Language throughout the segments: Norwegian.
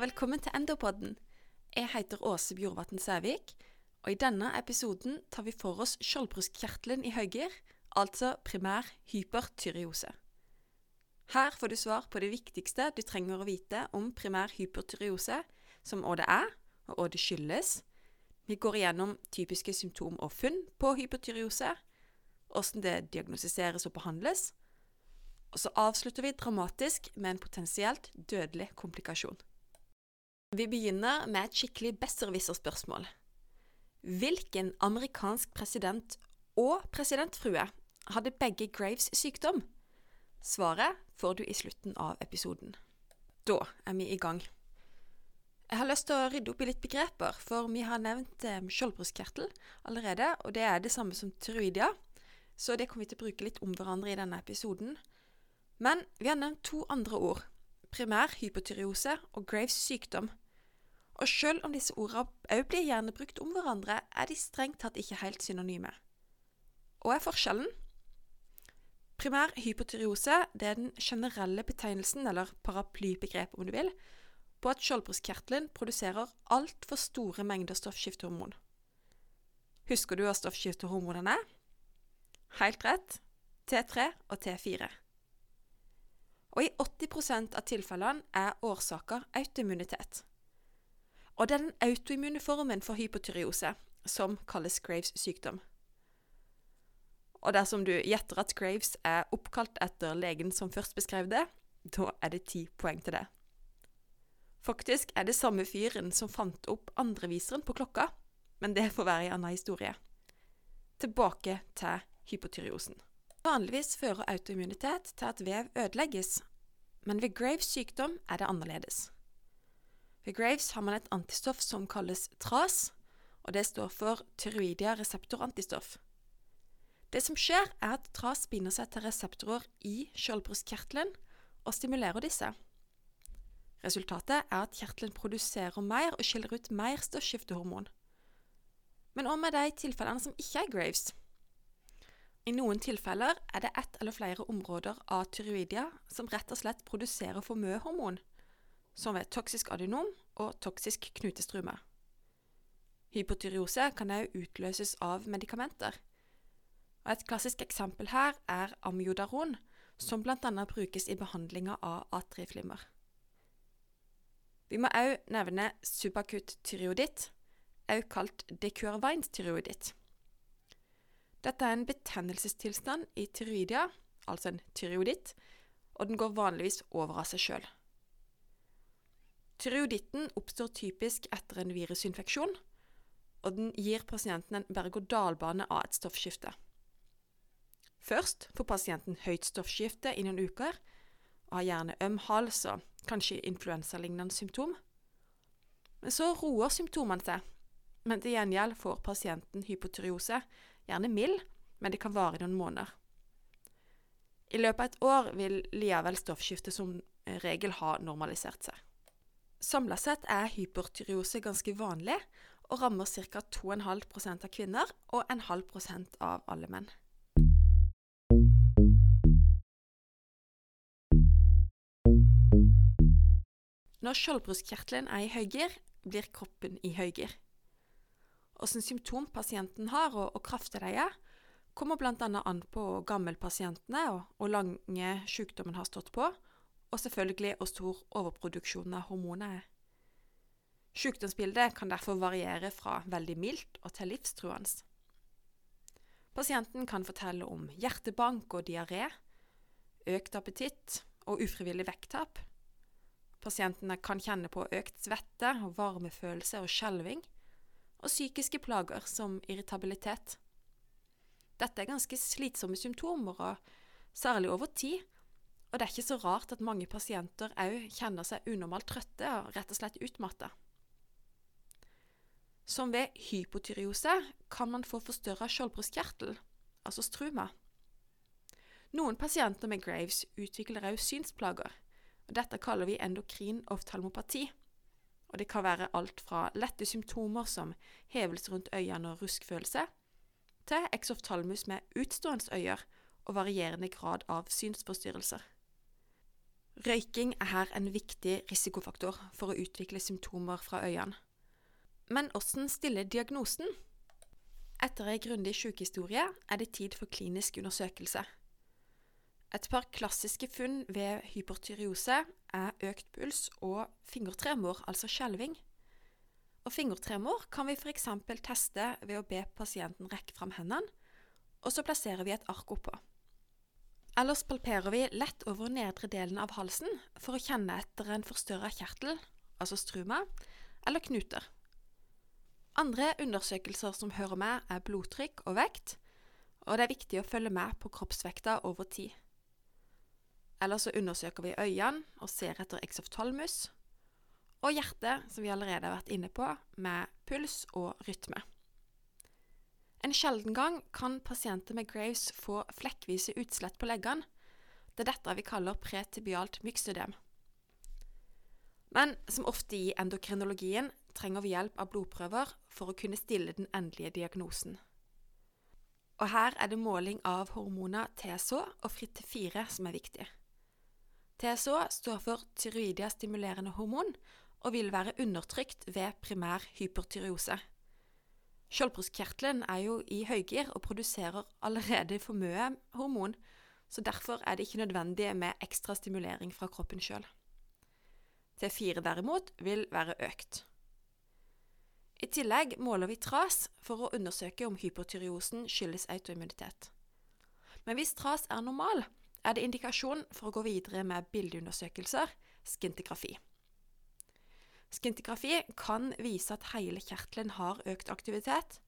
velkommen til Endopodden. Jeg heter Åse Bjorvatn Sævik, og i denne episoden tar vi for oss skjoldbruskkjertelen i høyger, altså primær hypertyreose. Her får du svar på det viktigste du trenger å vite om primær hypertyreose, som hva det er, og hva det skyldes. Vi går igjennom typiske symptom og funn på hypertyreose, hvordan det diagnostiseres og behandles, og så avslutter vi dramatisk med en potensielt dødelig komplikasjon. Vi begynner med et skikkelig besserwisser-spørsmål. Hvilken amerikansk president og presidentfrue hadde begge Graves sykdom? Svaret får du i slutten av episoden. Da er vi i gang. Jeg har lyst til å rydde opp i litt begreper, for vi har nevnt eh, skjoldbruskkjertel allerede, og det er det samme som tyroidia, så det kommer vi til å bruke litt om hverandre i denne episoden. Men vi har nevnt to andre ord, primær hypotyreose og Graves sykdom. Og selv om disse ordene òg blir gjerne brukt om hverandre, er de strengt tatt ikke helt synonyme. Hva er forskjellen? Primær hypotyreose er den generelle betegnelsen, eller paraplybegrepet om du vil, på at skjoldbruskkjertelen produserer altfor store mengder stoffskiftehormon. Husker du hva stoffskiftehormonene er? Helt rett T3 og T4 og i 80% av tilfellene er årsaker autoimmunitet. Og det er den autoimmune formen for hypotyreose som kalles Graves sykdom. Og dersom du gjetter at Graves er oppkalt etter legen som først beskrev det, da er det ti poeng til det. Faktisk er det samme fyren som fant opp andreviseren på klokka, men det får være en annen historie. Tilbake til hypotyreosen. Vanligvis fører autoimmunitet til at vev ødelegges, men ved Graves sykdom er det annerledes. Ved Graves har man et antistoff som kalles TRAS, og det står for tyroidia reseptorantistoff. Det som skjer, er at TRAS binder seg til reseptorer i skjoldbruskkjertelen og stimulerer disse. Resultatet er at kjertelen produserer mer og skiller ut mer stoffskiftehormon. Men hva med de tilfellene som ikke er Graves? I noen tilfeller er det ett eller flere områder av tyroidia som rett og slett produserer for mye hormon, som ved toksisk adenom og toksisk knutestrume. Hypotyreose kan også utløses av medikamenter. Og et klassisk eksempel her er amiodaron, som bl.a. brukes i behandlinga av atrieflimmer. Vi må òg nevne subakutt tyreoditt, òg kalt decurvines tyreoditt. Dette er en betennelsestilstand i tyroidia, altså en tyreoditt, og den går vanligvis over av seg sjøl. Tyreoditten oppstår typisk etter en virusinfeksjon, og den gir pasienten en berg-og-dal-bane av et stoffskifte. Først får pasienten høyt stoffskifte i noen uker, og har gjerne øm hals og kanskje influensalignende symptom. Men så roer symptomene seg, men til gjengjeld får pasienten hypotyreose gjerne mild, men det kan vare i noen måneder. I løpet av et år vil likevel stoffskiftet som regel ha normalisert seg. Samla sett er hypertyreose ganske vanlig, og rammer ca. 2,5% av kvinner og 0,5% av alle menn. Når skjoldbruskkjertelen er i høyger, blir kroppen i høyger hvilke symptom pasienten har, og, og kraftig de er, kommer bl.a. an på hvor gammel pasienten er, og hvor lange sykdommen har stått på, og selvfølgelig hvor stor overproduksjonen av hormoner er. Sykdomsbildet kan derfor variere fra veldig mildt og til livstruende. Pasienten kan fortelle om hjertebank og diaré, økt appetitt og ufrivillig vekttap. Pasientene kan kjenne på økt svette og varmefølelse og skjelving og psykiske plager som irritabilitet. Dette er ganske slitsomme symptomer, og særlig over tid, og det er ikke så rart at mange pasienter òg kjenner seg unormalt trøtte og rett og slett utmatta. Som ved hypotyreose kan man få forstørra skjoldbruskkjertel, altså struma. Noen pasienter med Graves utvikler òg synsplager, og dette kaller vi endokrin oftalmopati og det kan være alt fra lette symptomer som hevelse rundt øynene og ruskfølelse, til exoftalmus med utstående øyer og varierende grad av synsforstyrrelser. Røyking er her en viktig risikofaktor for å utvikle symptomer fra øynene. Men hvordan stiller diagnosen? Etter ei grundig sykehistorie er det tid for klinisk undersøkelse. Et par klassiske funn ved hypertyreose er økt puls og fingertremor, altså skjelving. Og fingertremor kan vi f.eks. teste ved å be pasienten rekke fram hendene, og så plasserer vi et ark oppå. Ellers palperer vi lett over nedre delen av halsen for å kjenne etter en forstørra kjertel, altså struma, eller knuter. Andre undersøkelser som hører med, er blodtrykk og vekt, og det er viktig å følge med på kroppsvekta over tid. Eller så undersøker vi øynene og ser etter exoftalmus, og hjertet, som vi allerede har vært inne på, med puls og rytme. En sjelden gang kan pasienter med Graves få flekkvise utslett på leggene. Det er dette vi kaller pretibialt myxødem. Men som ofte i endokrinologien trenger vi hjelp av blodprøver for å kunne stille den endelige diagnosen. Og her er det måling av hormoner TSH og FRIT4 som er viktig. TSH står for tyroidia stimulerende hormon og vil være undertrykt ved primær hypertyreose. Skjoldbruskkjertelen er jo i høygir og produserer allerede for mye hormon, så derfor er det ikke nødvendig med ekstra stimulering fra kroppen sjøl. T4 derimot vil være økt. I tillegg måler vi TRAS for å undersøke om hypertyreosen skyldes autoimmunitet. Men hvis TRAS er normal, er det indikasjon for å gå videre med bildeundersøkelser, skintigrafi. Skintigrafi kan vise at hele kjertelen har økt aktivitet,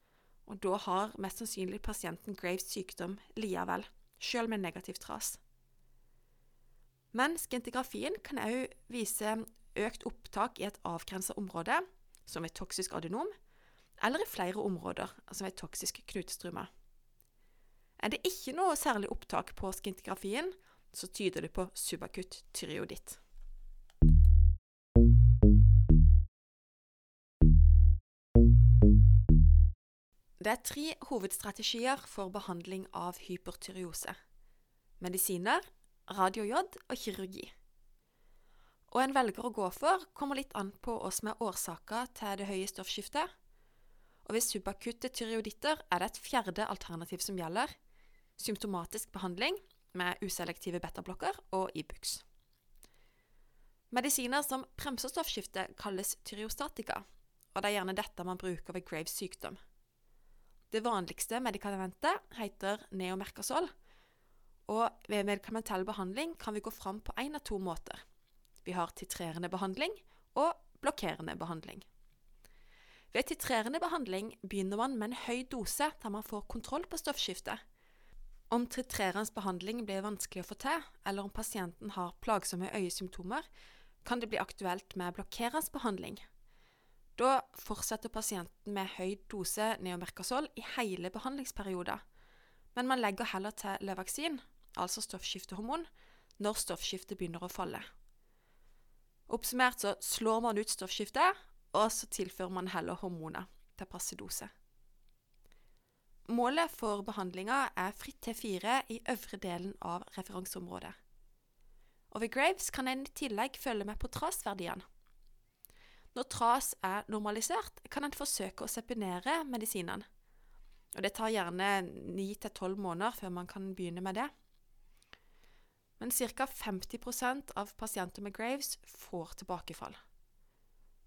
og da har mest sannsynlig pasienten Graves sykdom likevel, selv med negativt tras. Men skintigrafien kan òg vise økt opptak i et avgrensa område, som ved toksisk adenom, eller i flere områder, som ved toksisk knutestrume. Er det ikke noe særlig opptak på skintigrafien, så tyder det på subakutt tyreoditt. Det er tre hovedstrategier for behandling av hypertyreose. Medisiner, radiojod og kirurgi. Og en velger å gå for, kommer litt an på hva som er årsaka til det høye stoffskiftet. Og ved subakutte tyreoditter er det et fjerde alternativ som gjelder. Symptomatisk behandling med uselektive betablokker og Ibux. Medisiner som bremser stoffskiftet, kalles tyreostatika, og det er gjerne dette man bruker ved Graves sykdom. Det vanligste medikamentet heter neomerkasol. og ved medikamentell behandling kan vi gå fram på én av to måter. Vi har titrerende behandling og blokkerende behandling. Ved titrerende behandling begynner man med en høy dose der man får kontroll på stoffskiftet. Om titrerende behandling blir vanskelig å få til, eller om pasienten har plagsomme øyesymptomer, kan det bli aktuelt med blokkerende behandling, da fortsetter pasienten med høy dose neomercasol i hele behandlingsperioden, men man legger heller til Levaksin, altså stoffskiftehormon, når stoffskiftet begynner å falle. Oppsummert så slår man ut stoffskiftet, og så tilfører man heller hormoner til passe dose. Målet for behandlinga er fritt T4 i øvre delen av referanseområdet. Og ved Graves kan en i tillegg følge med på trasverdiene. Når tras er normalisert, kan en forsøke å seponere medisinene. Og det tar gjerne 9-12 måneder før man kan begynne med det. Men ca. 50% av pasienter med Graves får tilbakefall.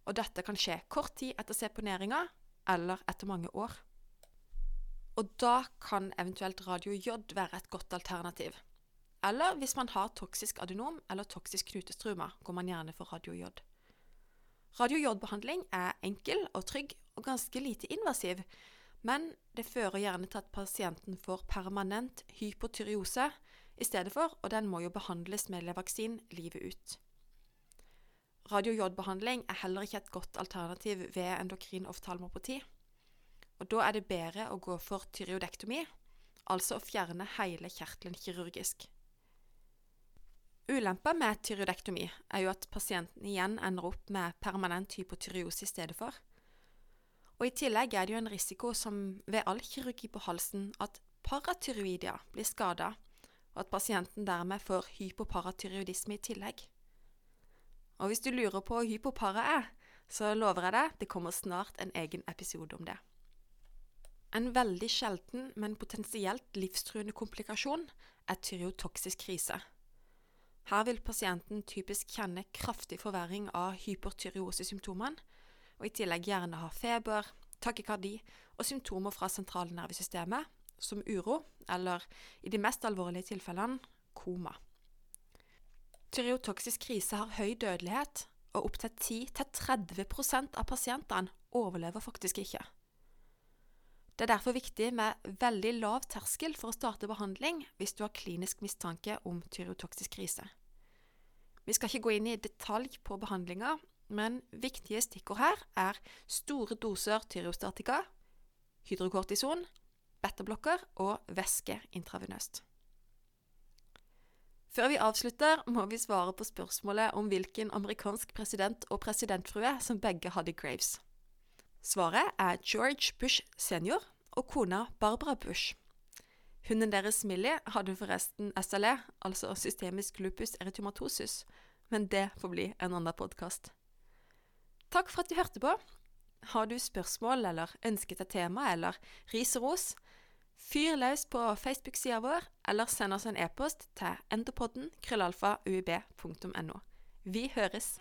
Og dette kan skje kort tid etter seponeringa eller etter mange år. Og da kan eventuelt radiojod være et godt alternativ. Eller hvis man har toksisk adenom eller toksisk knutestruma, går man gjerne for radiojod. Radio-J-behandling er enkel og trygg og ganske lite invasiv, men det fører gjerne til at pasienten får permanent hypotyreose i stedet for, og den må jo behandles med Levaksin livet ut. Radio-J-behandling er heller ikke et godt alternativ ved endokrin oftalmopati. Og da er det bedre å gå for tyreodektomi, altså å fjerne hele kjertelen kirurgisk. Ulempa med tyreodektomi er jo at pasienten igjen ender opp med permanent hypotyreose i stedet for. Og I tillegg er det jo en risiko som ved all kirurgi på halsen at paratyroidia blir skada, og at pasienten dermed får hypoparatyreoidisme i tillegg. Og hvis du lurer på hva hypopara er, så lover jeg deg det kommer snart en egen episode om det. En veldig sjelden, men potensielt livstruende komplikasjon er tyreotoksisk krise. Her vil pasienten typisk kjenne kraftig forverring av hypertyreosesymptomene, og i tillegg gjerne ha feber, takykardi og symptomer fra sentralnervesystemet, som uro, eller i de mest alvorlige tilfellene koma. Tyreotoksisk krise har høy dødelighet, og opptil 10-30% av pasientene overlever faktisk ikke. Det er derfor viktig med veldig lav terskel for å starte behandling hvis du har klinisk mistanke om tyreotoksisk krise. Vi skal ikke gå inn i detalj på behandlinga, men viktige stikkord her er store doser tyreostatika, hydrokortison, betablokker og væske intravenøst. Før vi avslutter, må vi svare på spørsmålet om hvilken amerikansk president og presidentfrue som begge hadde Graves. Svaret er George Bush senior og kona Barbara Bush. Hunden deres Millie hadde forresten SLE, altså systemisk lupus erytomatosis, men det får bli en annen podkast. Takk for at du hørte på. Har du spørsmål eller ønsket et tema eller ris og ros, Fyr løs på Facebook-sida vår, eller send oss en e-post til endopodden krøllalfa uib.no. Vi høres!